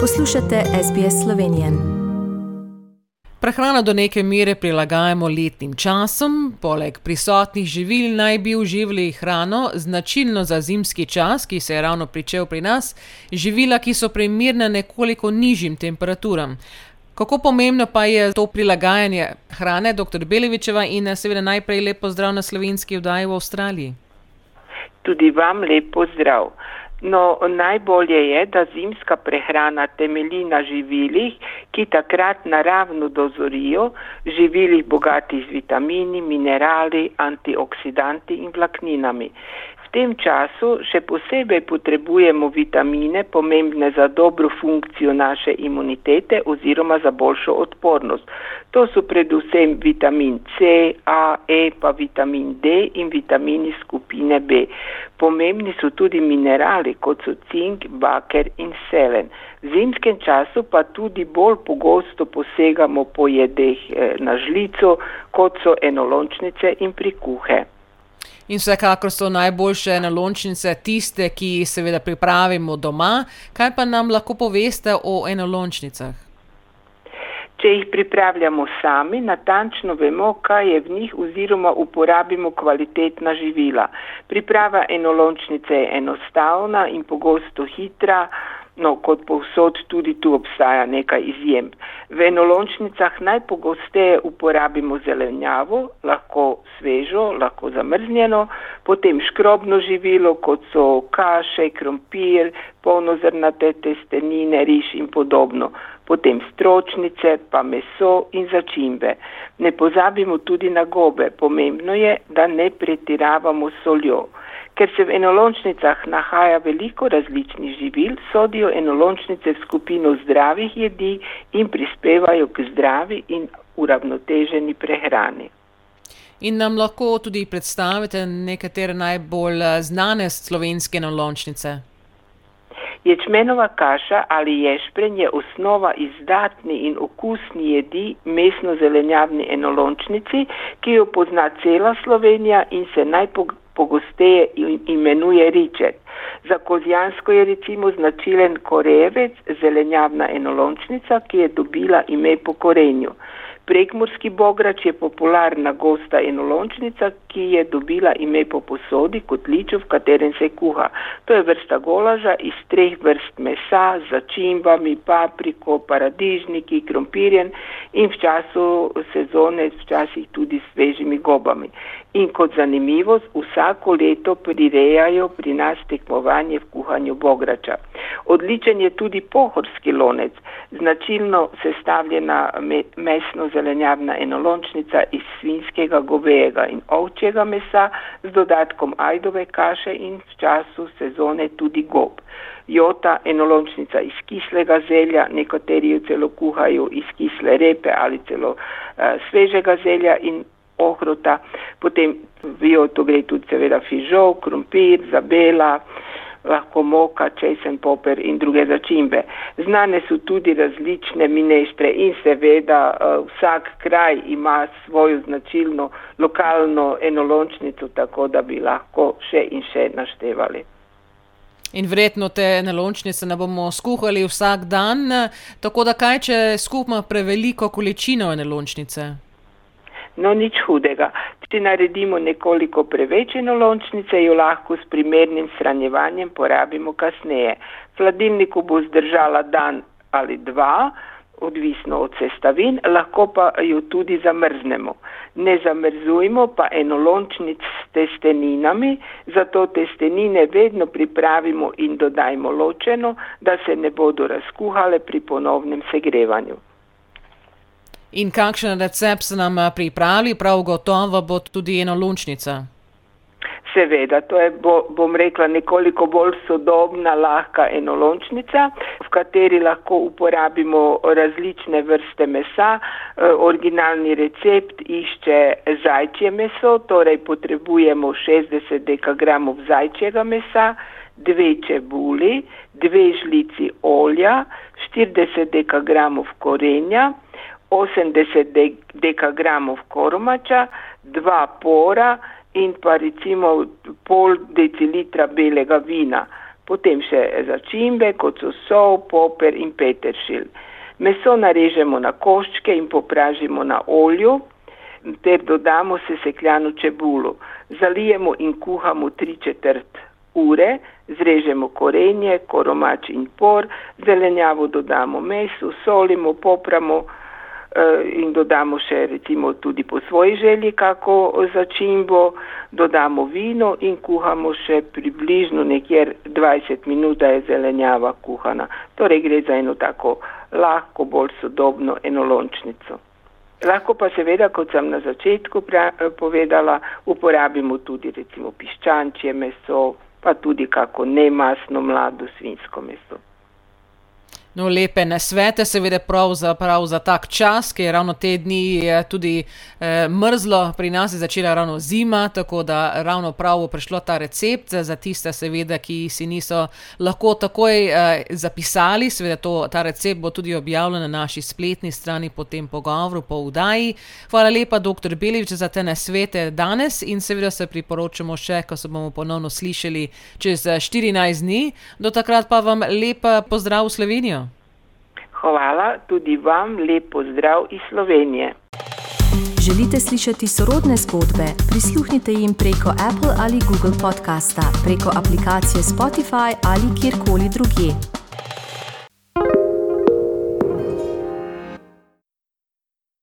Poslušate SBS Slovenijo. Prehrano do neke mere prilagajamo letnim časom, poleg prisotnih živil naj bi uživali hrano značilno za zimski čas, ki se je ravno pričel pri nas, živila, ki so primirna nekoliko nižjim temperaturam. Kako pomembno pa je to prilagajanje hrane, dr. Belevičeva, in seveda najprej lepo zdrav na slovenski vdaji v Avstraliji? Tudi vam lepo zdrav. No, najbolje je, da zimska prehrana temelji na živilih, ki takrat naravno dozorijo, živilih bogatih z vitamini, minerali, antioksidanti in vlakninami tem času še posebej potrebujemo vitamine, pomembne za dobro funkcijo naše imunitete oziroma za boljšo odpornost. To so predvsem vitamin C, A, E, pa vitamin D in vitamini skupine B. Pomembni so tudi minerali, kot so cink, baker in selen. V zimskem času pa tudi bolj pogosto posegamo po jedeh eh, na žlico, kot so enolončnice in prikuhe. In vsekakor so najboljše nalončnice tiste, ki jih seveda pripravimo doma. Kaj pa nam lahko poveste o enolončnicah? Če jih pripravljamo sami, natančno vemo, kaj je v njih oziroma uporabimo kvalitetna živila. Priprava enolončnice je enostavna in pogosto hitra. No, kot povsod tudi tu obstaja nekaj izjem. V enolončnicah najpogosteje uporabimo zelenjavo, lahko svežo, lahko zamrznjeno, potem škrobno živilo, kot so kaše, krompir, polnozrnate testenine, riž in podobno, potem stročnice, pa meso in začimbe. Ne pozabimo tudi na gobe, pomembno je, da ne pretiravamo soljo. Ker se v enolončnicah nahaja veliko različnih živil, sodijo enolončnice v skupino zdravih jedi in prispevajo k zdravi in uravnoteženi prehrani. In nam lahko tudi predstavite nekatere najbolj eh, znane slovenske enolončnice? Ječmenova kaša ali ješpren je osnova izdatni in okusni jedi mesno-zelenjavni enolončnici, ki jo pozna cela Slovenija in se najpogosteje pogosteje imenuje ričet. Za kozjansko je recimo značilen korevec, zelenjavna enolončnica, ki je dobila ime po korenju. Prekmorski bograč je popularna gosta enolončnica, ki je dobila ime po posodi kot ličo, v katerem se kuha. To je vrsta golaža iz treh vrst mesa z začimbami, papriko, paradižniki, krompirjen in v času sezone včasih tudi svežimi gobami. In kot zanimivost, vsako leto prirejajo pri nas tekmovanje v kuhanju bograča. Odličen je tudi pohorski lonec, značilno sestavljena mesno zelenjavna enolončnica iz svinskega, govejega in ovčjega mesa z dodatkom ajdove kaše in v času sezone tudi gob. Jota enolončnica iz kislega zelja, nekateri jo celo kuhajo iz kisle repe ali celo uh, svežega zelja in ohrota, potem v joto gre tudi seveda fižol, krompir, zabela, lahko moka, česen poper in druge začimbe. Znane so tudi različne mineštre in seveda uh, vsak kraj ima svojo značilno lokalno enolončnico, tako da bi lahko še in še naštevali. In verjetno te nalončnice ne bomo skuhali vsak dan, tako da kaj, če skupimo preveliko količino nalončnice? No, nič hudega. Če naredimo nekoliko preveč enolončnice, jo lahko s primernim shranjevanjem porabimo kasneje. V hladilniku bo zdržala dan ali dva, odvisno od sestavin, lahko pa jo tudi zamrznemo. Ne zamrzujmo pa enolončnic s testeninami, zato testenine vedno pripravimo in dodajmo ločeno, da se ne bodo razkuhale pri ponovnem segrevanju. In kakšen recept se nam eh, pripravi, prav gotovo bo tudi ena lunčnica. Seveda, to je, bo, bom rekla, nekoliko bolj sodobna, lahka enolončnica, v kateri lahko uporabimo različne vrste mesa. E, originalni recept išče zajčje meso, torej potrebujemo 60 dekagramov zajčjega mesa, dve čebuli, dve žlici olja, 40 dekagramov korenja, 80 dekagramov koromača, dva pora in pa recimo pol decilitra belega vina. Potem še začimbe, kot so sol, poper in peteršilj. Meso narežemo na koščke in popražimo na olju, ter dodamo sesekljano čebulo. Zalijemo in kuhamo tri četrt ure, zrežemo korenje, koromač in por, zelenjavo dodamo meso, solimo, popramo in dodamo še recimo tudi po svoji želji kako začimbo, dodamo vino in kuhamo še približno nekjer 20 minut, da je zelenjava kuhana. Torej gre za eno tako lahko, bolj sodobno enolončnico. Lahko pa seveda, kot sem na začetku povedala, uporabimo tudi recimo piščančje meso, pa tudi kako nemasno mlado svinsko meso. No, lepe nasvete, seveda, prav za, prav za tak čas, ki je ravno te dni tudi eh, mrzlo, pri nas je začela ravno zima, tako da ravno prav bo prišlo ta recept za tiste, seveda, ki si niso lahko takoj eh, zapisali. Seveda, to, ta recept bo tudi objavljen na naši spletni strani po tem pogovoru, po vdaji. Hvala lepa, dr. Belič, za te nasvete danes in seveda se priporočamo še, ko se bomo ponovno slišali čez 14 dni. Do takrat pa vam lepa pozdrav v Slovenijo. Hvala tudi vam, lep pozdrav iz Slovenije. Želite slišati sorodne zgodbe? Prisluhnite jim preko Apple ali Google podcasta, preko aplikacije Spotify ali kjerkoli drugje.